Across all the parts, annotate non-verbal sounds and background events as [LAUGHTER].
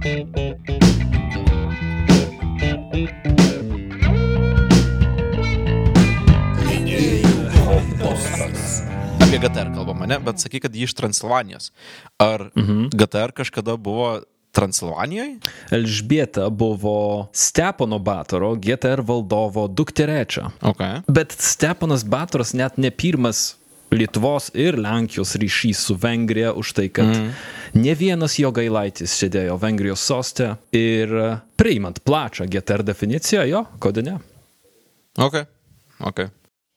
Apie GTR kalbama, ne? Bet sakai, kad ji iš Transilvanijos. Ar mhm. GTR kažkada buvo Transilvanijoje? Elžbieta buvo Stepono Batoro, GTR valdovo dukterečia. Okay. Bet Steponas Batoras net ne pirmas Lietuvos ir Lenkijos ryšys su Vengrija už tai, kad mm. ne vienas jo gailaitis sėdėjo Vengrijos soste ir priimant plačią GTR definiciją, jo, kodėl ne? Ok, ok.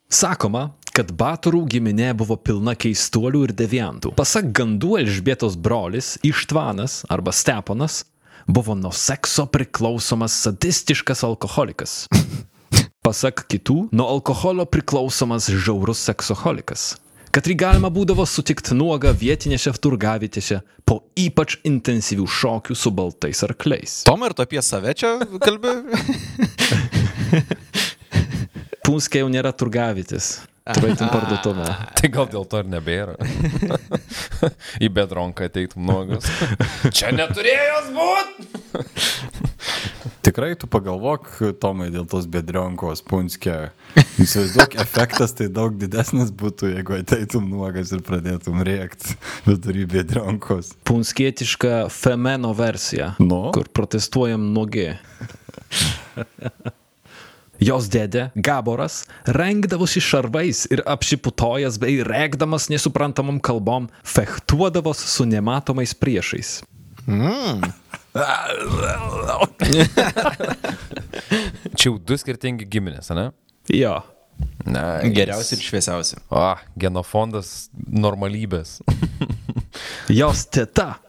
Sakoma, kad Batorų giminė buvo pilna keistuolių ir deviantų. Pasak gandų Elžbietos brolis Ištvanas arba Steponas buvo nuo sekso priklausomas sadistiškas alkoholikas. [LAUGHS] Pasak kitų, nuo alkoholio priklausomas žiaurus seksoholikas kad jį galima būdavo sutikti nuogą vietinėse turgavietėse po ypač intensyvių šokių su baltais arkliais. Tom ir apie save čia kalbi? [LAUGHS] Punskė jau nėra turgavietės. Turėtum parduotuvę. [LAUGHS] Tai gal dėl to ir nebėra. [LAUGHS] Į bedronką ateitum nuogas. Čia neturėjos būt! Tikrai tu pagalvok, Tomai, dėl tos bedrionkos punskė. Įsivaizduok, [LAUGHS] efektas tai daug didesnis būtų, jeigu ateitum nuogas ir pradėtum rėkti vidury bedrionkos. Punskietiška femeno versija, Nu? kur protestuojam nuogi. Jos dėdė, Gaboras, rengdavosi šarvais ir apšiputojas bei rėkdamas nesuprantamam kalbom, fechtuodavos su nematomais priešais. [LAUGHS] Čia jau du skirtingi giminės, ne? Jo. Na, Geriausi ir šviesiausi. O, genofondas normalybės. [LAUGHS] Jos teta,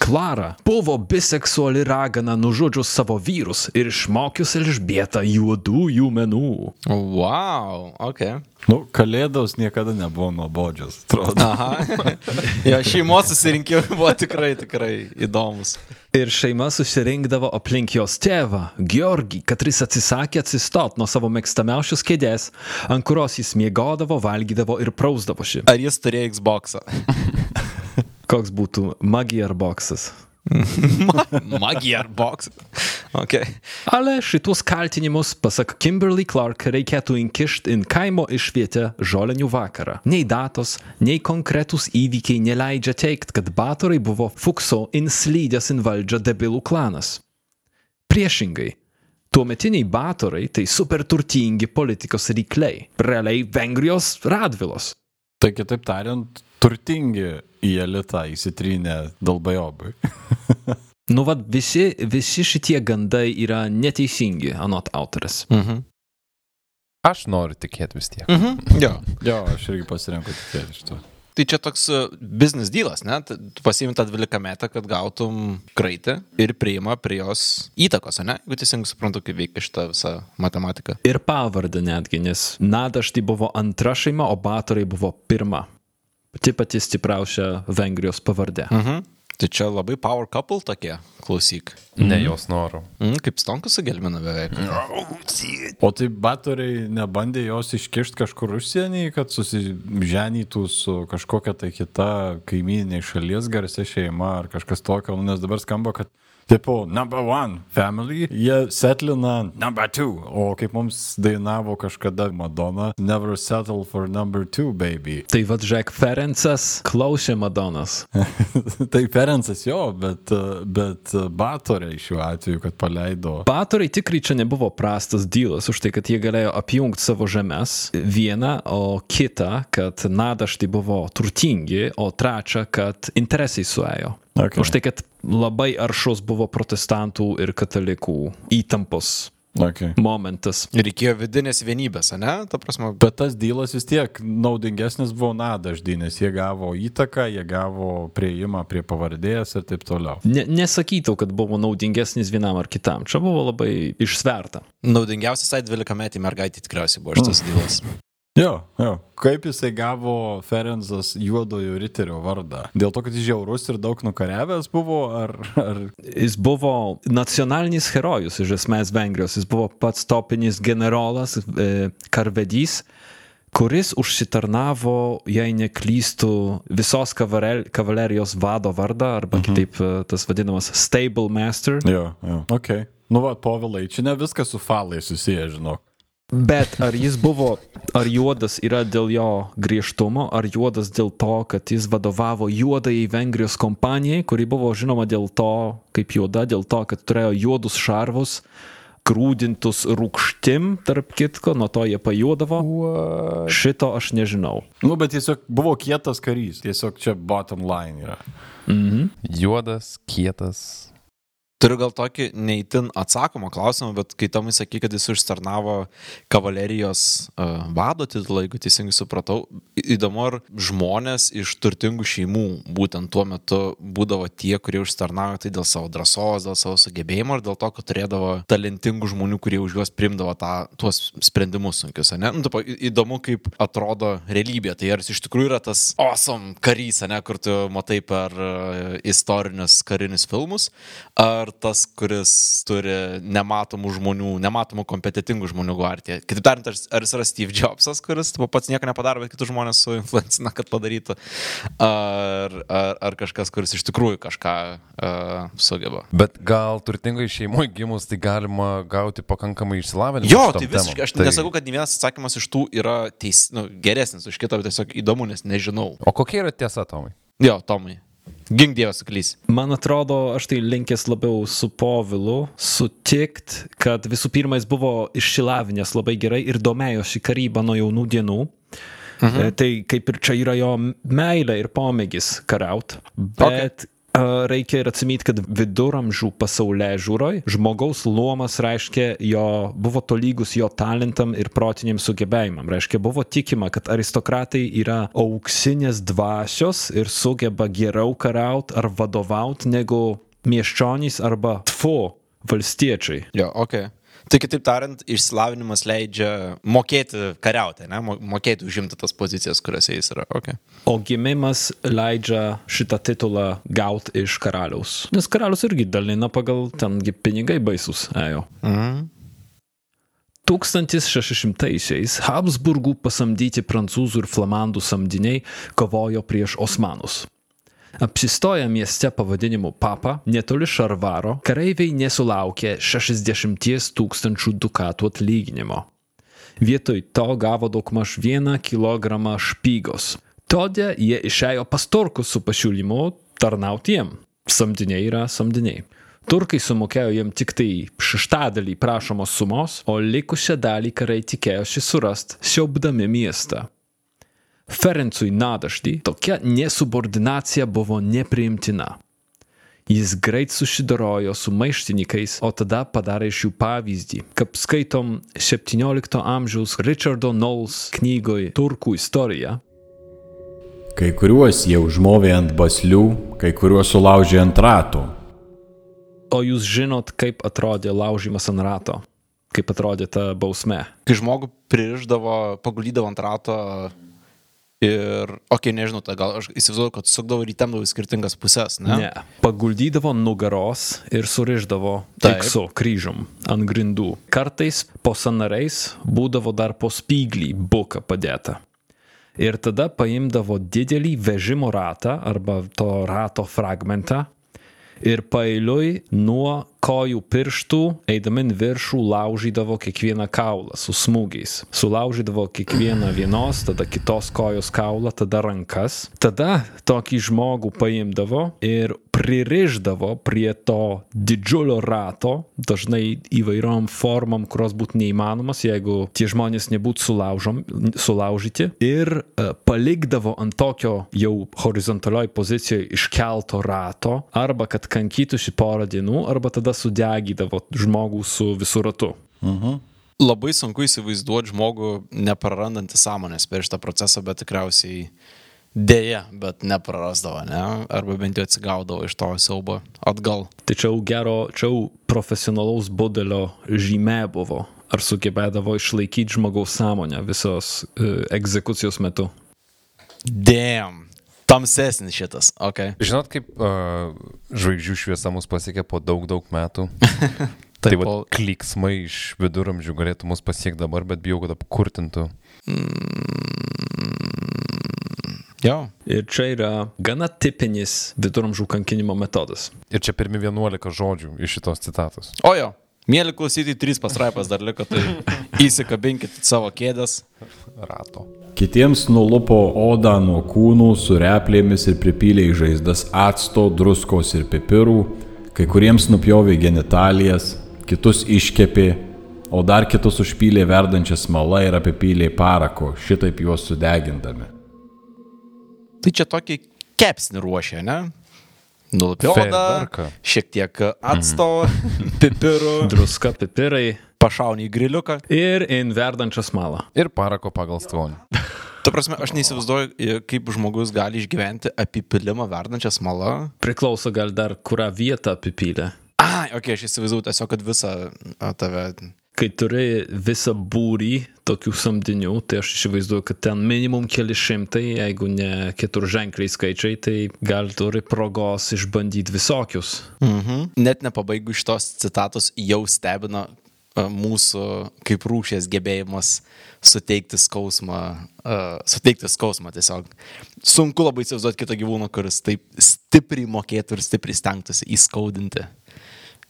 Klara, buvo biseksuali ragana nužudžius savo vyrus ir išmokius Elžbietą juodųjų menų. Wow, ok. Nu, kalėdos niekada nebuvo nuobodžios, atrodo. Aha. jo, šeimos susirinkimai buvo tikrai, tikrai įdomus. Ir šeima susirinkdavo aplink jos tėvą, Georgį, kad jis atsisakė atsistot nuo savo mėgstamiausios kėdės, ant kurios jis miegodavo, valgydavo ir prausdavosi. Ar jis turėjo Xboxą? Koks būtų magija ar boksas? [LAUGHS] Magija ar boksas? Ok. Ale šitus kaltinimus, pasak Kimberly Clark, reikėtų inkišti į kaimo išvietę žolinių vakarą. Nei datos, nei konkretus įvykiai neleidžia teikti, kad Batorai buvo Fukso inslydęs į valdžią debilų klanas. Priešingai, tuometiniai Batorai tai superturtingi politikos rykliai, realiai Vengrijos radvilos. Tai kitaip tariant, turtingi į elitą įsitrynę dalbajobai. [LAUGHS] Nu, vad, visi, visi šitie gandai yra neteisingi, anot autorės. Mhm. Aš noriu tikėti vis tiek. Mhm. [LAUGHS] Jo. jo, aš irgi pasirenku tikėti iš to. Tai čia toks uh, business dealas, ne? T- Tu pasiimi tą 12 metą, kad gautum kraitį ir priima prie jos įtakos, ne? Jeigu teisingai suprantu, kaip veikia šitą visą matematiką. Ir pavardę netgi, nes Nadaštai buvo antra šeima, o Batorai buvo pirma. Pati pati stipriausia Vengrijos pavardė. Mhm. Tai čia labai power couple tokie, klausyk. Ne jos noru. Mm, kaip stonkus su gelmina beveik. O tai batoriai nebandė jos iškišti kažkur užsienį, kad susiženytų su kažkokia tai kita kaimininė šalies garsia šeima ar kažkas tokio, Nu, nes dabar skamba, kad tipo number one family, jie setlina number two, o kaip mums dainavo kažkada Madonna, never settle for number two baby. Tai vad Žek Ferencas klausė Madonas. [LAUGHS] tai Ferencas jo, bet, bet batoriai šiuo atveju, kad paleido. Batorai tikrai čia nebuvo prastas dylas už tai, kad jie galėjo apjungti savo žemės. Viena, o kita, kad nadaštai buvo turtingi, o trečia, kad interesai suėjo. Okay. Už tai, kad labai aršus buvo protestantų ir katalikų įtampos Okay. momentas. Reikėjo vidinės vienybės, ne? Ta prasme, Bet tas dylas vis tiek naudingesnis buvo nadaždai, nes jie gavo įtaką, jie gavo prieimą prie pavardės ir taip toliau. Ne, nesakyčiau, kad buvo naudingesnis vienam ar kitam. Čia buvo labai išsverta. naudingiausias tai 12 metį mergaitė tikriausiai buvo šitas dylas. Jo, jo. Kaip jisai gavo Ferenzas juodojo riterio vardą? Dėl to, kad jis žiaurus ir daug nukariavęs buvo, ar... ar... Jis buvo nacionalinis herojus iš esmės Vengrijos. Jis buvo pats topinis generolas, e, karvedys. kuris užsitarnavo, jei neklystu, visos kavarel, kavalerijos vado vardą, arba mhm. kitaip e, tas vadinamas stable master. Jo, jo. Ok. Nu, va, povilai, čia ne viskas su falai susiję, žinok. Bet ar jis buvo, ar juodas yra dėl jo griežtumo, ar juodas dėl to, kad jis vadovavo juodai Vengrijos kompanijai, kuri buvo žinoma dėl to, kaip juoda, dėl to, kad turėjo juodus šarvus, grūdintus rūkštim, tarp kitko, nuo to jie pajuodavo. What? Šito aš nežinau. Nu, bet tiesiog buvo kietas karys, tiesiog čia bottom line yra. Mhm. Juodas, kietas, Turiu gal tokį neįtin atsakomą klausimą, bet kai Tomai sakė, kad jis užstarnavo kavalerijos uh, vado titulą, jeigu teisingai supratau, įdomu, ar žmonės iš turtingų šeimų būtent tuo metu būdavo tie, kurie užstarnavo tai dėl savo drąsos, dėl savo sugebėjimo, ar dėl to, kad turėdavo talentingų žmonių, kurie už juos primdavo tą, tuos sprendimus sunkius, ne? Nu, tapo, įdomu, kaip atrodo realybė. Tai ar iš tikrųjų yra tas awesome karys, ne, kur tu matai per uh, istorinius karinius filmus, ar ar tas, kuris turi nematomų žmonių, nematomų kompetitingų žmonių gvardiją. Kitaip tariant, ar jis yra Steve Jobsas, kuris pats nieko nepadaro, bet kitus žmonės suinfluencina, kad padarytų. Ar, ar, ar kažkas, kuris iš tikrųjų kažką uh, sugeba. Bet gal turtingai šeimoje gimus tai galima gauti pakankamai išsilavinimą? Jo, tai visiškai, aš tai... nesakau, kad nei vienas atsakymas iš tų yra teis, nu, geresnis už kitą, bet tiesiog įdomu, nes nežinau. O kokia yra tiesa, Tomai? Jo, Tomai. Gink Dievas suklys. Man atrodo, aš tai linkęs labiau su Povilu sutikt, kad visų pirma jis buvo išsilavinęs labai gerai ir domėjosi karybą nuo jaunų dienų. Mhm. E, tai kaip ir čia yra jo meilė ir pomėgis kariaut. Bet okay reikia ir atsimyti, kad viduramžių pasaulyje žiūroj žmogaus luomas reiškia, jo buvo tolygus jo talentam ir protiniam sugebėjimam. Reiškia, buvo tikima, kad aristokratai yra auksinės dvasios ir sugeba geriau kariauti ar vadovauti negu miesčionys arba tfu valstiečiai. Jo, ok. Tai kitaip tariant, išsilavinimas leidžia mokėti kariauti, ne? mokėti užimti tas pozicijas, kuriuose jis yra. Okay. O gimimas leidžia šitą titulą gauti iš karaliaus. Nes karalius irgi dalina pagal tengi pinigai baisus ėjo. Mhm. 1600-aisiais Habsburgų pasamdyti prancūzų ir flamandų samdiniai kovojo prieš osmanus. Apsistoję mieste pavadinimu Papa, netoli Šarvaro, kareiviai nesulaukė 60 tūkstančių dukatų atlyginimo. Vietoj to gavo daugmaž 1 kg špygos. Todėl jie išėjo pas turkus su pasiūlymu tarnauti jiem. Samdiniai yra samdiniai. Turkai sumokėjo jiem tik tai šeštadalį prašomos sumos, o likusią dalį karai tikėjosi surasti siaubdami miestą. Ferencui Nadaždį tokia nesubordinacija buvo nepriimtina. Jis greit susidorojo su maištininkais, o tada padarė iš jų pavyzdį. Kaip skaitom 17 amžiaus Richardo Knowles knygoje Turkų istorija. Kai kuriuos jie užmovė ant baslių, kai kuriuos sulaužė ant rato. O jūs žinot, kaip atrodė laužimas ant rato? Kaip atrodė ta bausmė? Kai žmogų pririždavo, paguldydavo ant rato Ir, okei, okay, nežinau, tai gal aš įsivaizduoju, kad sukdavo ir įtemdavo į skirtingas pusės, ne? Ne. Paguldydavo nugaros ir suriždavo tiksu kryžom ant grindų. Kartais po sanariais būdavo dar po spyglį buka padėta. Ir tada paimdavo didelį vežimo ratą arba to rato fragmentą ir pailiui nuo kojų pirštų, eidami viršų, laužydavo kiekvieną kaulą su smūgiais. Sulaužydavo kiekvieną vienos, tada kitos kojos kaulą, tada rankas. Tada tokį žmogų paimdavo ir pririždavo prie to didžiulio rato, dažnai įvairiom formom, kurios būtų neįmanomas, jeigu tie žmonės nebūtų sulaužom, sulaužyti, ir uh, palikdavo ant tokio jau horizontalioj pozicijoje iškelto rato, arba kad kankytųsi porą dienų, arba tada sudegydavo žmogų su visų ratu. Mhm. Labai sunku įsivaizduoti žmogų neprarandantį sąmonės per šitą procesą, bet tikriausiai Deja, bet neprarasdavo, ne? Arba bent jau atsigaudavo iš to siaubo atgal. Tačiau gero, čia profesionalaus budelio žymė buvo. Ar sugebėdavo išlaikyti žmogaus sąmonę visos uh, egzekucijos metu? Damn. Tamsesnis šitas, ok. Žinot, kaip uh, žvaigždžių šviesa mus pasiekė po daug, daug metų? [LAUGHS] Tai Taip, va, o- kliksmai iš viduramžių galėtų mus pasiekti dabar, bet bijau, kad apkurtintų. Jo. Ir čia yra gana tipinis viduramžių kankinimo metodas. Ir čia pirmi 11 žodžių iš šitos citatos. O jo. Mėly klausytojai, trys pasraipas dar liko, tai [LAUGHS] įsikabinkit savo kėdės. Rato. Kitiems nulupo odą nuo kūnų su replėmis ir pripylė į žaizdas acto, druskos ir pipirų, kai kuriems nupjovė genitalijas, kitus iškepė, o dar kitus užpylė verdančią smalą ir apipylė parako, šitaip juos sudegindami. Tai čia tokį kepsnį ruošia, ne? Nulupioda, Fejerverką. šiek tiek acto, pipirų, Druska, pipirai pašauni į griliuką. ir in verdančią smalą. Ir parako pagal skonį. Tu prasme, aš neįsivaizduoju, kaip žmogus gali išgyventi apipilimą verdančią smalą. Priklauso gal dar, kurią vietą apipylė. Ai, ok, aš įsivaizduoju tiesiog, kad visą a, tave. Kai turi visą būrį tokių samdinių, tai aš įsivaizduoju, kad ten minimum keli šimtai, jeigu ne keturženkliai skaičiai, tai gal turi progos išbandyti visokius. Mhm. Net nepabaigu šitos citatos, jau stebina a, mūsų kaip rūšės gebėjimas suteikti skausmą, a, suteikti skausmą tiesiog. Sunku labai įsivaizduoti kitą gyvūną, kuris taip stipriai mokėtų ir stipriai stengtųsi įskaudinti.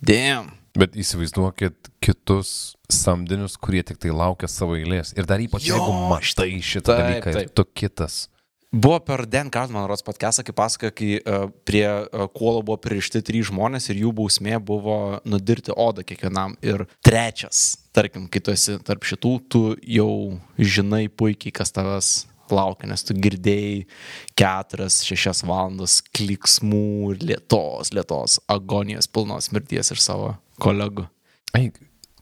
Damn. Bet įsivaizduokit kitus samdinius, kurie tik tai laukia savo eilės. Ir dar ypač Jo, jeigu matai šitą taip, dalyką ir taip. tu kitas. Buvo per Dan Cartman Rods podcastą, kai pasakoja, kai uh, prie uh, kuolo buvo pririšti trys žmonės ir jų bausmė buvo nudirti odą kiekvienam. Ir trečias, tarkim, kai tu esi tarp šitų, tu jau žinai puikiai, kas tavęs laukia, nes tu girdėjai keturias, šešias valandas kliksmų ir lietos, lietos agonijos pilnos mirties iš savo kolegų. Ei,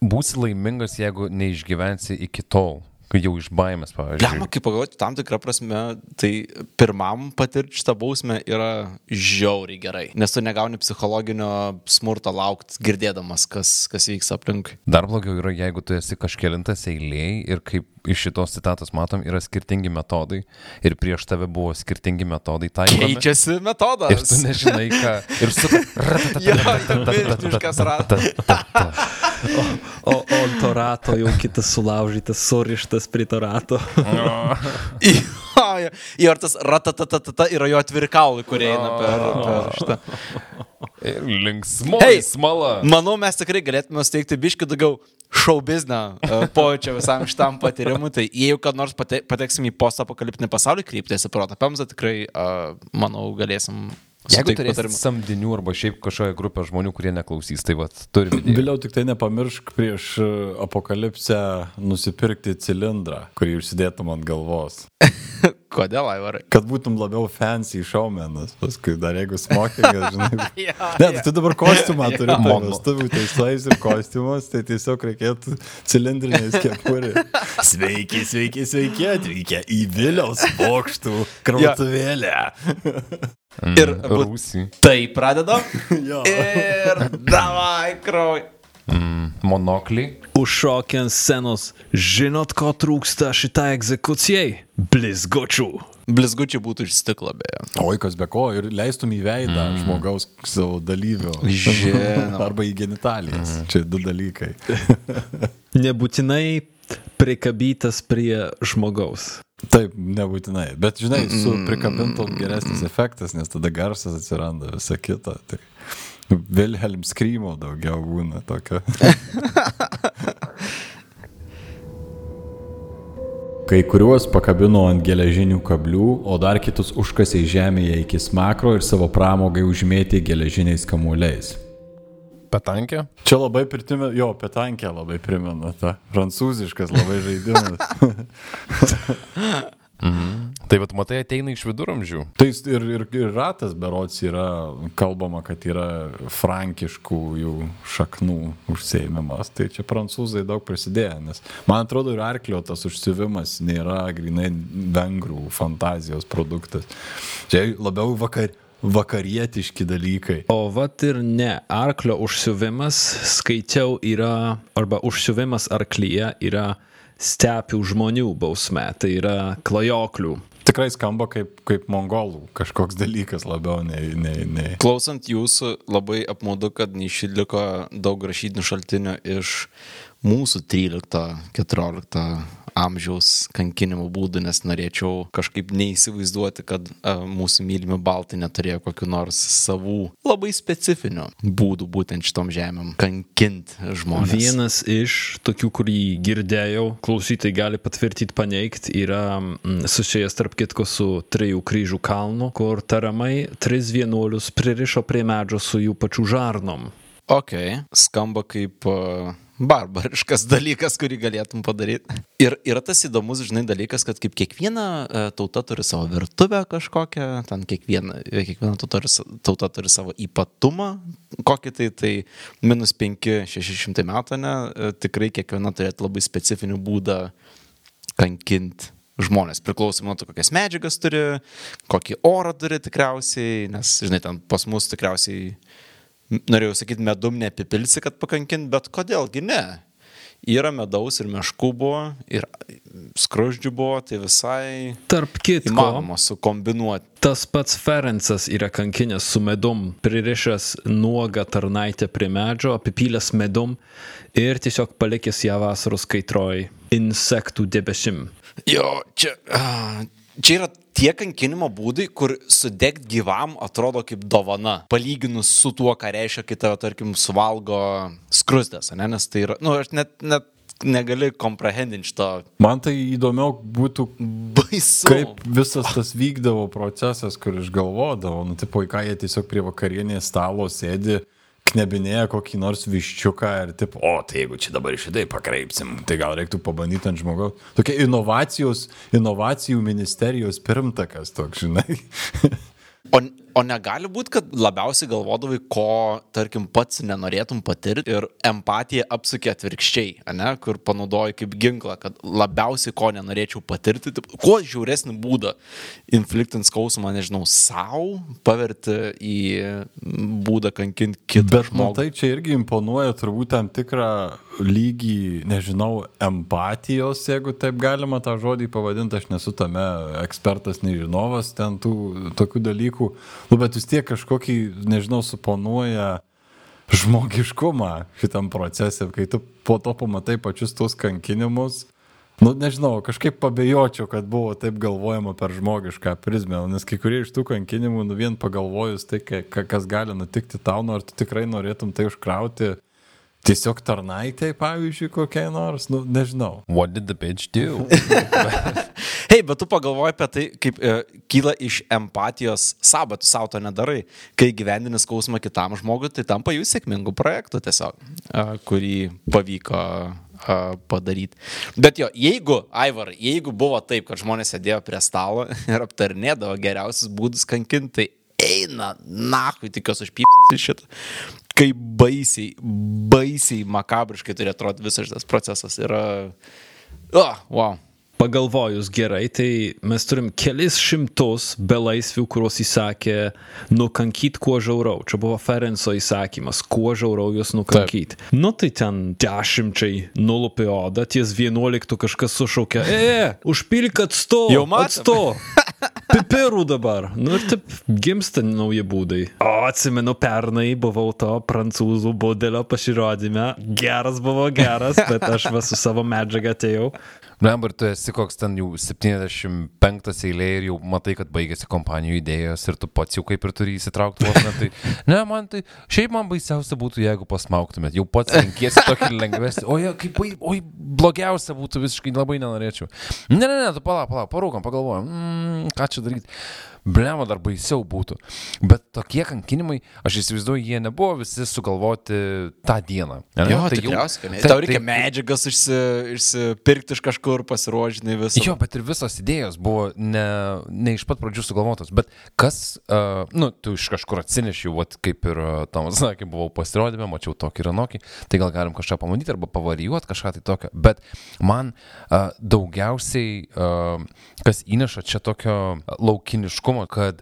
būsi laimingas, jeigu neišgyvensi iki tol, jau iš baimės, pavyzdžiui. Lemma, kaip pagalvoti, tam tikrą prasme, tai pirmam patirti šitą bausmę yra žiauriai gerai, nes tu negauni psichologinio smurto laukti, girdėdamas, kas, kas vyks aplink. Dar blogiau yra, jeigu tu esi kažkėlintas eilėj ir kaip iš šitos citatos matom, yra skirtingi metodai ir prieš tave buvo skirtingi metodai taikomi. Keičiasi metodas. Ir tu nežinai, ką. Ir su... Milžiniškas ratas. O, o ant to rato jau kitas sulaužytas, surištas prie to rato. Jo, [LAUGHS] jo. Ir tas ratatatata yra jo atvirkaulai, kurie eina per, per šitą. Ir linksmo. Hey! Smala. Manau, mes tikrai galėtume steigti biški daugiau šou biznio pojūčio visam šitam patyrimui. Tai jeigu kad nors pate, pateksim į postapokaliptinį pasaulį, kryptėsi protą pemzą, tikrai, uh, manau, galėsim. Jeigu turėsi patarimų. samdinių arba šiaip kažkokią grupę žmonių, kurie neklausys, tai vad, turi. Vėliau tik tai nepamiršk prieš e, apokalipsę nusipirkti cilindrą, kurį užsidėtum ant galvos. [LAUGHS] Kodėl, Aivarai? Kad būtum labiau fancy showmenas, paskui dar jeigu smokingas, žinai. [LAUGHS] Ne, tai tu dabar kostiumą [LAUGHS] turi, tai Mono. vestuvių teisais ir kostiumas, tai tiesiog reikėtų cilindrinės kepurė. [LAUGHS] Sveiki, sveiki, sveiki, atvykę į Viliaus bokštų krautuvėlę. Ir būt- Rūsį. Tai pradedam. Ir davai, krauj. Mm, monoklį. Užšokė ant scenos. Žinot, ko trūksta šitai egzekucijai? Blizgučių. Blizgučiai būtų iš stiklo beje. Oi, kas be ko, ir leistum į veidą mm. žmogaus savo dalyvio. Žinoma. Arba į genitalijas. Mm. Čia du dalykai. [LAUGHS] Nebūtinai prikabytas prie žmogaus. Taip, nebūtinai. Bet žinai, su prikabintom geresnis efektas, nes tada garsas atsiranda, visa kita. Tai Wilhelm skrymo daugiau būna tokio. [LAUGHS] Kai kuriuos pakabino ant geležinių kablių, o dar kitus užkasė žemėje iki smakro ir savo pramogai užmėtė geležiniais kamuoliais. Petankė. Čia labai pritimė, jo, petankė labai primena tą prancūziškas labai žaidimas. [LAUGHS] Tai vad, matai, ateina iš viduramžių. Tai ir, ir, ir ratas berots yra, kalbama, kad yra frankiškų jų šaknų užsėmimas. Tai čia prancūzai daug prisidėjo, nes man atrodo ir arklio tas užsiuvimas nėra grinai vengrų fantazijos produktas. Čia labiau vakar, vakarietiški dalykai. O vat ir ne, arklio užsiuvimas, skaičiau, yra, arba užsiuvimas arklyje yra stepių žmonių bausmė, tai yra klajoklių. Tikrai skamba kaip, kaip mongolų kažkoks dalykas labiau nei... nei, nei. Klausant jūsų, labai apmaudu, kad neišliko daug rašytinių šaltinių iš mūsų 13-14 amžiaus kankinimo būdų, nes norėčiau kažkaip neįsivaizduoti, kad a, mūsų mylimi baltai neturėjo kokiu nors savų labai specifinių būdų būtent šitom žemėm kankinti žmonės. Vienas iš tokių, kurį girdėjau, klausytai gali patvirtinti, paneigti, yra mm, susijęs tarp kitko su Trijų kryžių kalnu, kur tariamai tris vienuolius pririšo prie medžio su jų pačių žarnom. Ok, skamba kaip uh, barbariškas dalykas, kurį galėtum padaryti. Ir yra tas įdomus, žinai, dalykas, kad kaip kiekviena uh, tauta turi savo virtuvę kažkokią, ten kiekviena, kiekviena tauta tauta turi savo ypatumą, kokį tai, tai minus 5-600 metų, ne, uh, tikrai kiekviena turėtų labai specifinį būdą kankinti žmonės, priklausomai nuo to, kokias medžiagas turi, kokį orą turi tikriausiai, nes, žinai, ten pas mus tikriausiai, norėjau sakyti, medum neapipilsi, kad pakankint, bet kodėlgi ne? Yra medaus ir meškų buvo, ir skruždžių buvo, tai visai Tarp kitko, įmanoma sukombinuoti. tas pats Ferencas yra kankinęs su medum, pririšęs nuogą tarnaitę prie medžio, apipylęs medum ir tiesiog palikęs ją vasaros kaitroj insektų debesim. Jo, čia, čia yra tie kankinimo būdai, kur sudegti gyvam atrodo kaip dovana, palyginus su tuo, ką reiškia, kai tave, tarkim, suvalgo skrusdės, ne? nes tai yra, na, nu, aš net, net negali komprehendinti šito Man tai įdomiau būtų, baisu. kaip visas tas vykdavo procesas, kur išgalvodavo. Nu, tipo, į ką jie tiesiog prie vakarienės stalo sėdi, knebinėja kokį nors viščiuką ir taip, o tai jeigu čia dabar šitai pakreipsim, tai gal reiktų pabandyti ant žmogaus. Tokia inovacijos, inovacijų ministerijos pirmtakas toks, žinai. [LAUGHS] O, o negali būti, kad labiausiai galvodavai, ko, tarkim, pats nenorėtum patirti ir empatija apsukė atvirkščiai, ne, kur panaudoji kaip ginklą, kad labiausiai ko nenorėčiau patirti, taip, kuo žiauresnį būdą infliktint skausmą, nežinau, savo, paverti į būdą kankinti kitą Bet žmogų. matai, čia irgi imponuoja turbūt tam tikrą lygį, nežinau, empatijos, jeigu taip galima tą žodį pavadinti, aš nesu tame ekspertas, nežinovas ten tų tokių dalykų, nu, bet vis tiek kažkokį, nežinau, suponuoja žmogiškumą šitam procese, kai tu po to pamatai pačius tos kankinimus. Nu, nežinau, kažkaip pabejočiau, kad buvo taip galvojama per žmogišką prizmę, nes kai kurie iš tų kankinimų, nu vien pagalvojus tai, ka- ka- kas gali nutikti tau, nu, ar tu tikrai norėtum tai užkrauti tiesiog tarnaitai, pavyzdžiui, kokiai nors, nu, nežinau. What did the bitch do? [LAUGHS] Hei, bet tu pagalvoji apie tai, kaip e, kyla iš empatijos savo, tu savo to nedarai. Kai gyvendini skausmą kitam žmogui, tai tampa jų sėkmingų projektų tiesiog, e, kurį pavyko e, padaryti. Bet jo, jeigu, Aivar, jeigu buvo taip, kad žmonės sėdėjo prie stalo [LAUGHS] ir aptarnėdavo geriausius būdus kankinti, tai eina, na, tikiuosi užpypsis iš šitą. Kaip baisiai, baisiai makabriškai turi atrodyti visas šitas procesas. Yra... Oh, wow. Pagalvojus gerai, tai mes turim kelis šimtus belaisvių, kuriuos įsakė nukankyt kuo žiauriau. Čia buvo Ferenco įsakymas, kuo žiauriau juos nukankyt. Nu tai ten dešimčiai nulupė odą, ties vienuoliktų kažkas sušaukė, e, užpilk atsto, Jau matėm. [LAUGHS] Pipirų dabar. Nu ir taip gimsta nauji būdai. O atsimenu, pernai buvau to prancūzų budelio pasirodyme. Geras buvo geras, bet aš va su savo medžiaga atėjau. Blembar, tu esi koks ten jau 75 eilė ir jau matai, kad baigėsi kompanijų idėjos ir tu pats jau kaip ir turi įsitraukti vos ne. Tai, ne, man tai, šiaip man baisiausia būtų, jeigu pasmauktumėt. Jau pats renkiesi tokį lengvesnį. O, je, kaip, oi, blogiausia būtų visiškai labai nenorėčiau. Ne, ne, ne, tu palauk, palauk, parūkam, pagalvojam, mm, ką čia. Blema dar baisiau būtų. Bet tokie kankinimai, aš įsivaizduoju, jie nebuvo visi sugalvoti tą dieną. Ne? Jo, Tai tai jau-. Taip, Tau reikia tai- medžiagas išsi, išsipirkti iš kažkur, pasiruošinai visą. Jo, bet ir visos idėjos buvo ne, ne iš pat pradžių sugalvotos, bet kas, uh, nu, tu iš kažkur atsinešiau, vat, kaip ir uh, Tomas sakė, buvau pasirodymę, mačiau tokį ir anokį, tai gal galim kažką pamatyti arba pavarijuoti kažką tai tokio, bet man uh, daugiausiai, uh, kas įneša čia tokio laukiniškumo, kad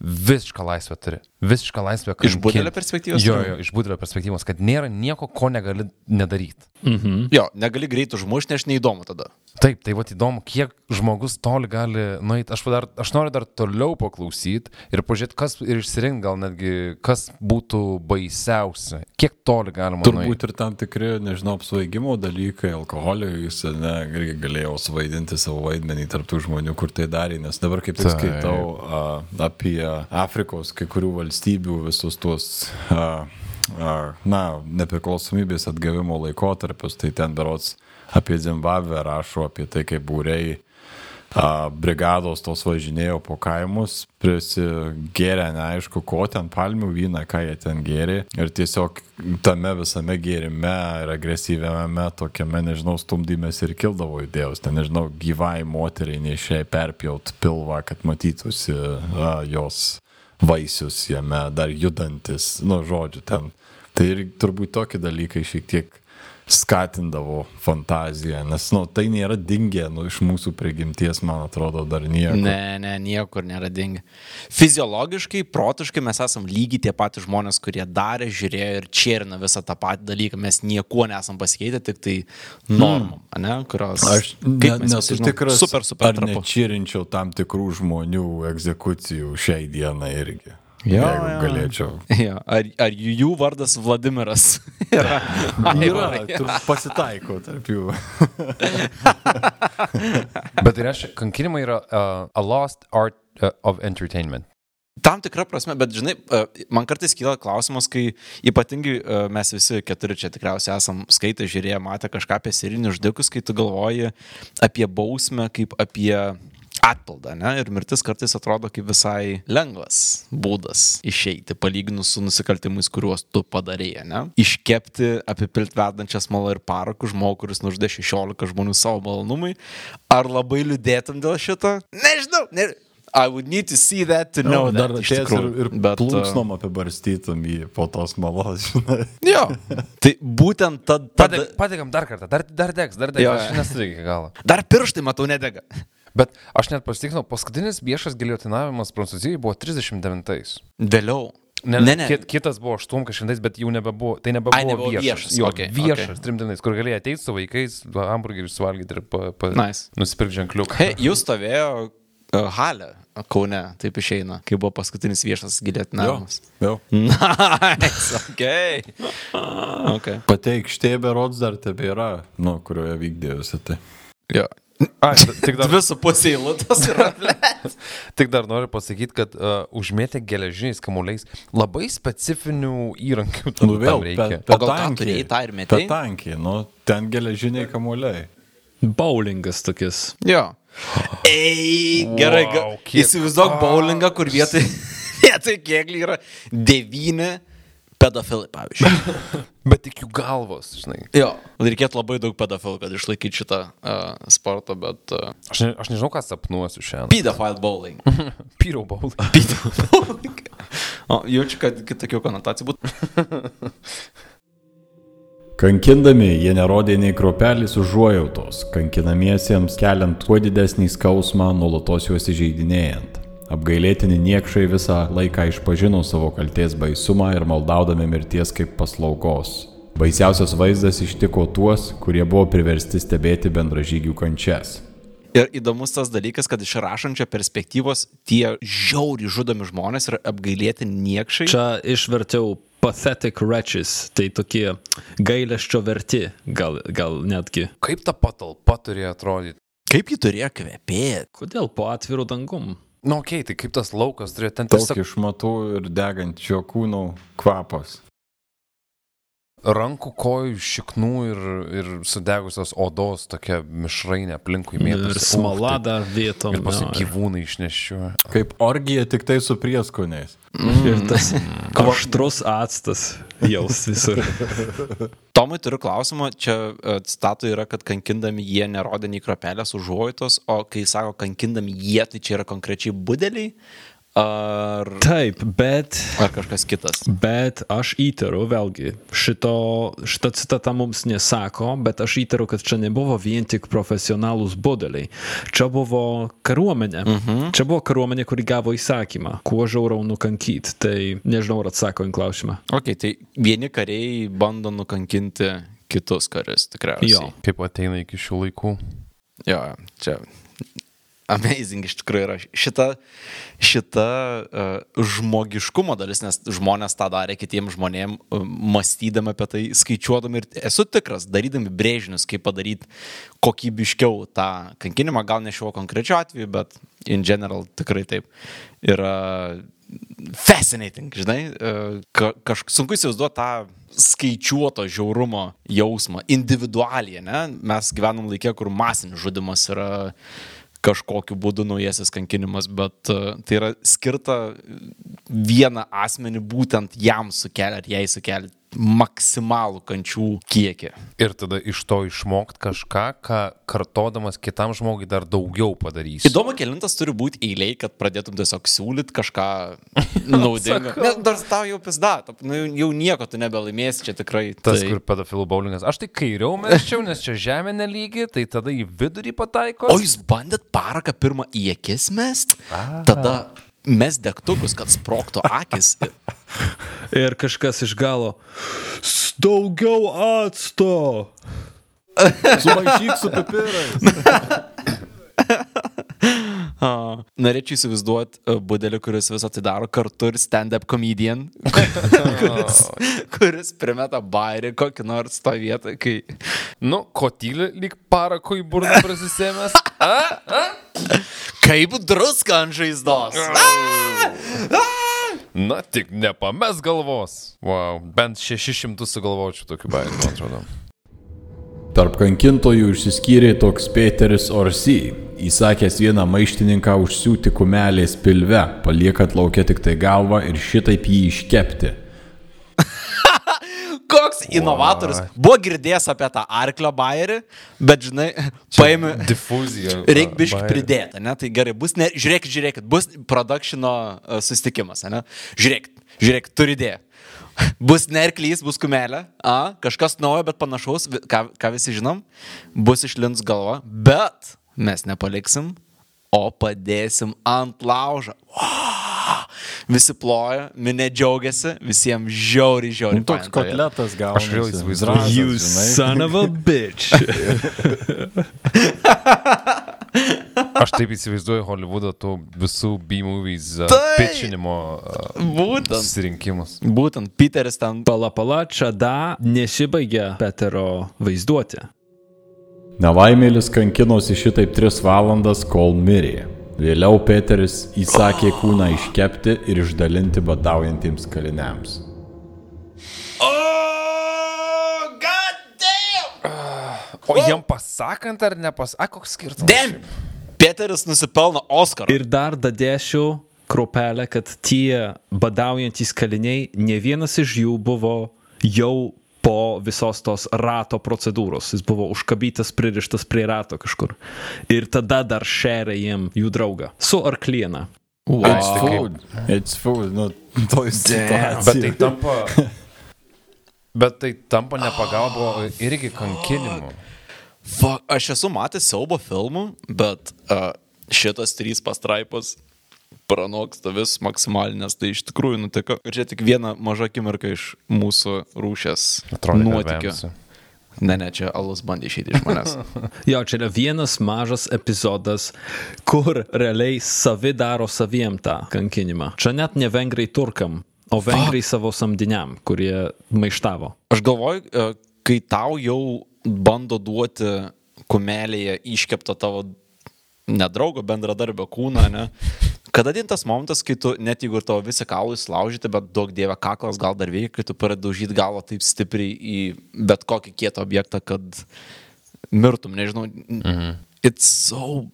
visišką laisvę turi. Visišką laisvę. Iš kankint. budelio perspektyvos? Jo, jo, iš budelio perspektyvos, kad nėra nieko, ko negali nedaryti. Mhm. Jo, negali greit užmušti, nes neįdomu tada. Taip, tai va įdomu, kiek žmogus toli gali nueiti. Aš, dar, aš noriu dar toliau paklausyti ir pažiūrėti, kas ir išsirinkti gal netgi, kas būtų baisiausia. Kiek toli galima Turbūt nueiti. ir tam tikri, nežinau, apsvaigimo dalykai, alkoholio, jūs ne, irgi galėjau suvaidinti savo vaidmenį tarptų žmonių, kur tai darė, nes dabar kaip tik skaitau a, apie Afrikos kai kurių valstybių visus tuos, na, nepriklausomybės atgavimo laikotarpius, tai ten berots apie Zimbabvę rašo, apie tai, kaip būrei brigados tos važinėjo po kaimus, prisigėrė neaišku ko ten, palmių vyną, ką jie ten gėrė. Ir tiesiog tame visame gėrime ir agresyviame tokiame, nežinau, stumdymės ir kildavo idėjos. Ten, nežinau, gyvai moteriai neišiai perpjaut pilvą, kad matytųsi a, jos vaisius jame, dar judantis, nu, žodžiu, ten. Tai ir turbūt tokie dalykai šiek tiek skatindavo fantaziją, nes, nu, tai nėra dingę, nu, iš mūsų prigimties, man atrodo, dar nieko. Ne, ne, niekur nėra dingi. Fiziologiškai, protiškai mes esam lygiai tie patys žmonės, kurie darė, žiūrėjo ir čerina visą tą patį dalyką. Mes niekuo nesam pasikeitę, tik tai normom, hmm. ne, kurios... Aš ne, nesu tikras, Super, super ar nečirinčiau tam tikrų žmonių egzekucijų šiai dienai irgi. Jo, jeigu jo. galėčiau. [LAUGHS] Ja, ar, ar jų vardas Vladimiras [LAUGHS] yra? Yra, tur pasitaiko tarp jų. [LAUGHS] Bet tai reiškia, kankinimai yra uh, a lost art uh, of entertainment. Tam tikra prasme, bet žinai, e, man kartais kyla klausimas, kai ypatingai e, mes visi keturi čia tikriausiai esam skaitę, žiūrėję, matę kažką apie serijinius žudikus, kai tu galvoji apie bausmę kaip apie atpildą, ne? Ir mirtis kartais atrodo kaip visai lengvas būdas išeiti, palyginus su nusikaltimais, kuriuos tu padarėjai, ne? Iškepti, apipilti vedančią smalą ir paraku žmogų, kuris nužudė 16 žmonių savo malonumui. Ar labai liūdėtum dėl šito? Nežinau. Ne... I would need to see that to know No, dar that, iš atėjęs ir, ir Bet, uh, plunksnom apibarstytum jį po tos malos, žinai. Jo. Tai būtent tada. Padėkam dar kartą, dar, dar degs, dar degs, Jo, aš nesu iki galo. Dar pirštai, matau, nedega. Bet aš net pasitikrinau, paskutinis viešas giliotinavimas Prancūzijoje buvo 39. Vėliau. Ne, ne, ne. Kit, kitas buvo 800, bet jau nebebuvo, tai nebebuvo, Ai, nebuvo viešas. viešas, Jo, okei, viešas, okei. trimdinais, kur galėjai ateiti su vaikais, hamburgerį suvalgyti ir pa, pa, Nice. nusipirkti ženkliuką. Hei, jūs stovėjo uh, halė Kaune, taip išeina, kai buvo paskutinis viešas gilėtinavimas. Jau. Nice, ok. [LAUGHS] okay. Pati aikštė berods dar tebėra, nu, kurioje vykdėjusi tai. Jo. Ai, tik dar, Dvi su pusė eilutės yra. [LAUGHS] tik dar noriu pasakyti, kad uh, užmėtė geležiniais kamuoliais labai specifinių įrankių. Nu vėl, reikia. Gal tą turėjai, tą ir metei? Petankiai, nu, ten geležiniai kamuoliai. Bowlingas tokis. Jo. [GASPS] Ei, gerai, Wow, kiek- įsivaizduok bowlingą, kur vietoj, [LAUGHS] vietoj kėglių yra devyni pedofilai, pavyzdžiui. [LAUGHS] Bet tik jų galvos, žinai. Jo, reikėtų labai daug pedofilų, kad išlaikytų šitą uh, sportą, bet... Uh, Aš, ne, aš nežinau, ką sapnuosiu šiandien. pedophile bowling. [LAUGHS] Pyro baul. [LAUGHS] Pedophile bowling. O, jaučiu, kad kitokių konotacijų būtų. Kankindami jie nerodė nei kropelės užuojautos, kankinamiesiems keliant kuo didesnį skausmą, nuolatos juos įžeidinėjant. Apgailėtini niekšai visą laiką išpažino savo kalties baisumą ir maldaudami mirties kaip paslaugos. Baisiausias vaizdas ištiko tuos, kurie buvo priversti stebėti bendražygių kančias. Ir įdomus tas dalykas, kad iš rašančio perspektyvos tie žiauri žudomi žmonės yra apgailėti niekšai. Čia išvertiau pathetic wretches, tai tokie gailesčio verti, gal, gal netgi. Kaip ta patalpa turėjo atrodyti? Kaip jį turėjo kvepėti? Kodėl po atvirų dangum? Nu, okei, okay, tai kaip tas laukas turėjo ten Daug tiesiog išmatų ir degančio kūno kvapas. Rankų, kojų, šiknų ir, ir sudegusios odos tokia mišrainė aplinkui mėtosi. Ir smala dar vietom. Ir paskui gyvūnai išneščiu. Kaip orgija tik tai su prieskoniais. Ir tas aštrus actas jaus visur. [LAUGHS] Tomai turiu klausimą, čia e, citatoje yra, kad kankindami jie nerodė nei kropelės užuojautos, o kai sako kankindami jie, tai čia yra konkrečiai budeliai, Ar, Taip, bet ar kažkas kitas? Bet aš įtariu, vėlgi, šito, šita citata mums nesako, bet aš įtariu, kad čia nebuvo vien tik profesionalūs budeliai. Čia buvo kariuomenė. Uh -huh. Čia buvo kariuomenė, kuri gavo įsakymą, kuo žiauriau nukankyti. Tai nežinau, ar atsako į klausimą. Ok, tai vieni kariai bando nukankinti kitus karius, tikriausiai. Jo. Kaip ateina iki šių laikų. Jo, čia amazing iš tikrųjų yra šita, šita uh, žmogiškumo dalis, nes žmonės tą darė kitiems žmonėms, uh, mąstydami apie tai, skaičiuodami ir esu tikras, darydami brėžinius, kaip padaryti kokybiškiau tą kankinimą, gal ne šiuo konkrečiu atveju, bet in general tikrai taip. Yra fascinating, žinai, uh, ka, kažkaip sunku įsivaizduoti tą skaičiuoto žiaurumo jausmą, individualiai, ne? Mes gyvenam laikė, kur masinis žudimas yra kažkokiu būdu naujasis kankinimas, bet uh, tai yra skirta vieną asmenį būtent jam sukelia ar jai sukelia maksimalų kančių kiekį. Ir tada iš to išmokti kažką, ką kartodamas kitam žmogui dar daugiau padarys. Įdomu, kelintas turi būti eiliai, kad pradėtum tiesiog siūlyti kažką naudingo. [LAUGHS] Ne, dar tau jau pizda, tap- nu, jau nieko tu nebelaimėsi, čia tikrai. Tas, tai- kur pedofilų bowlingas. Aš tai kairiau mesčiau, nes čia žemė nelygi, tai tada į vidurį pataiko. O jūs bandėt paraką pirmą į akis mest? Tada mes degtukus, kad sproktų akis. [LAUGHS] Ir kažkas iš galo. "S- Daugiau acto. Sumaišyk su pipirais. [LAUGHS] A, Norėčiau įsivaizduoti uh, budelį, kuris visą tai daro kartu ir stand-up comedian, [LAUGHS] kuris, kuris primeta bairį kokį nors tą vietą, kai... Nu, kotylį lyg parako į burną prisisėmęs. Kaip druska ant žaizdos. Na, tik nepames galvos. Wow, bent 600 sugalvočiau tokių bairių, man atrodo. Tarp kankintojų išsiskyrė toks Peteris Orsi, įsakęs vieną maištininką užsiūti kumelės pilve, paliekant laukia tik tai galvą ir šitaip jį iškepti. [LAUGHS] Koks inovatorius. Buvo girdėjęs apie tą arklio bairį, bet žinai, paėmė... Difuzija. [LAUGHS] Reikia biškai pridėti, ne? Tai gerai, bus, ne, žiūrėkit, žiūrėkit, bus produkšino uh, susitikimas, ne? Žiūrėkit, žiūrėkit, turi idėją. [LAUGHS] Bus nerklys, bus kumelė, a, kažkas naujo, bet panašaus, ką, ką visi žinom, bus išlins galva, bet mes nepaliksim, o padėsim ant laužo. Wow! Visi ploja, minė džiaugiasi, visiems žiauriai, žiauriai. Nu, toks kotletas gaunasi. Aš vėl įsivaizduoju. You žinai. son of a bitch. [LAUGHS] Aš taip įsivaizduoju Hollywoodo tų visų B-movies uh, Taip. pitchinimo uh, Būtent. susirinkimus. Būtent Peteris ten Pala pala, čia da nesibaigia Petero vaizduoti. Nelaimėlis kankinosi šitaip tris valandas, kol mirė. Vėliau Peteris įsakė kūną iškepti ir išdalinti badaujantiems kaliniams. Oh, god damn! O jam pasakant ar nepasakant, koks skirtumas? Damn! Peteris nusipelno Oscarą. Ir dar dadėšiu kropelę, kad tie badaujantis kaliniai, ne vienas iš jų buvo jau po visos tos rato procedūros. Jis buvo užkabytas, pririštas prie rato kažkur. Ir tada dar šeria jiem jų draugą. Su arkliena. It's tai food. It's food. Nu, [LAUGHS] to Bet tai tampa. [LAUGHS] Bet tai tampa nepagalba o irgi kankinimu. Fuck, aš esu matęs siaubo filmų, bet uh, šitas trys pastraipos pranoksta vis maksimaliai, nes tai iš tikrųjų nutiko. Ir čia tik viena maža akimirka iš mūsų rūšės Atrodo, nuotykio. vemsiu. Ne, ne, čia alus bandė išeiti iš manęs. [LAUGHS] Jo, čia yra vienas mažas epizodas, kur realiai savi daro saviem tą kankinimą. Čia net ne vengrai turkam, o vengrai savo samdiniam, kurie maištavo. Aš galvoju, e, kai tau jau bando duoti kumelėje iškeptą tavo nedraugo bendradarbio kūną, ne? Kada din tas momentas, kai tu, net jeigu ir tavo visi kaulai sulaužyti, bet daug dievė kaklas gal dar veikia, kai tu pradedi daužyti galvą taip stipriai į bet kokį kietą objektą, kad mirtum, nežinau. Mhm. It's so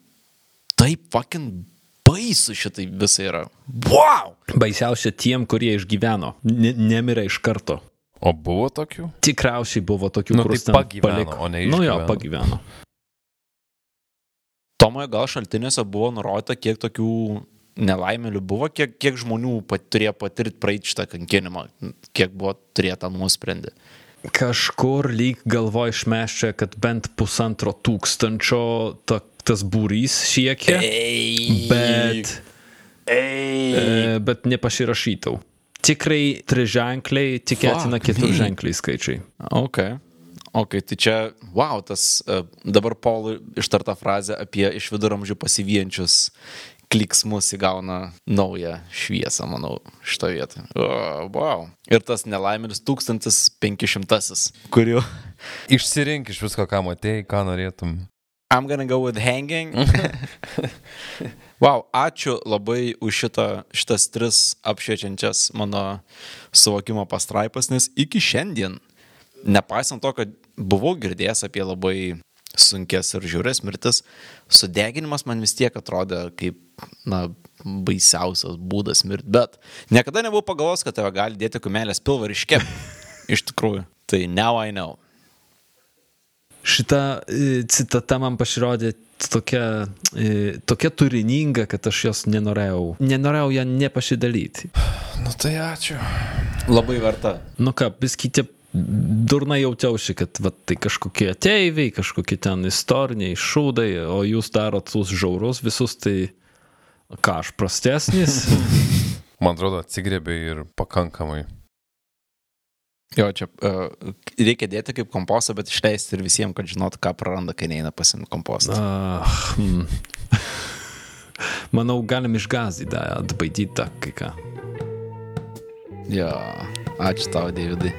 taip fucking baisu šitai visai yra. Wow! Baisiausia tiem, kurie išgyveno, ne, nemirė iš karto. O buvo tokių? Tikriausiai buvo tokių, Nu, kur tai pagyveno, o ne Nu jo, pagyveno. Tomoje gal šaltiniuose buvo nurodyta, kiek tokių nelaimėlių buvo, kiek, kiek žmonių pat, turėjo patirti praeiti šitą kankinimą, kiek buvo turėta nuosprendį. Kažkur lyg galvo išmeščia, kad bent pusantro tūkstančio ta, tas būrys siekia, bet, Ei. e, bet nepasirašytau. Tikrai triženkliai, tikėtina keturženkliai skaičiai. Ok. Ok, tai čia, wow, tas uh, dabar Paului ištarta frazė apie iš viduramžių pasivyjančius kliksmus įgauna naują šviesą, manau, šitą vietą. O, wow. Ir tas nelaimėlis 1500, kuriuo [LAUGHS] Išsirink iš visko, ką matėjai, ką norėtum. I'm gonna go with hanging. [LAUGHS] wow, ačiū labai už šitą, šitas tris apšviečiančias mano suvokimo pastraipas, nes iki šiandien, nepaisant to, kad buvau girdėjęs apie labai sunkes ir žiūrės mirtis, sudeginimas man vis tiek atrodė kaip, na, baisiausias būdas mirti, bet niekada nebuvau pagalvojęs, kad tave gali dėti kumelės pilvą ir iškepti. [LAUGHS] Iš tikrųjų. Tai now I know. Šita e, citata man pasirodė tokia, e, tokia turininga, kad aš jos nenorėjau, nenorėjau ją nepasidalyti. Nu tai ačiū. Labai verta. Nu ką, biskite durnai jautiausi, kad va, tai kažkokie ateiviai, kažkokie ten istoriniai šūdai, o jūs darot tuos žiaurus visus, tai ką aš prastesnis. [LAUGHS] Man atrodo, atsigrėbė ir pakankamai. Jo, čia uh, reikia dėti kaip kompostą, bet išleisti ir visiems, kad žinotų, ką praranda, kai neina pasimti kompostą. Ah, hmm. Manau, galim išgazdyti, atbaidyti tą kai ką. Jo, ačiū tau, Davidai.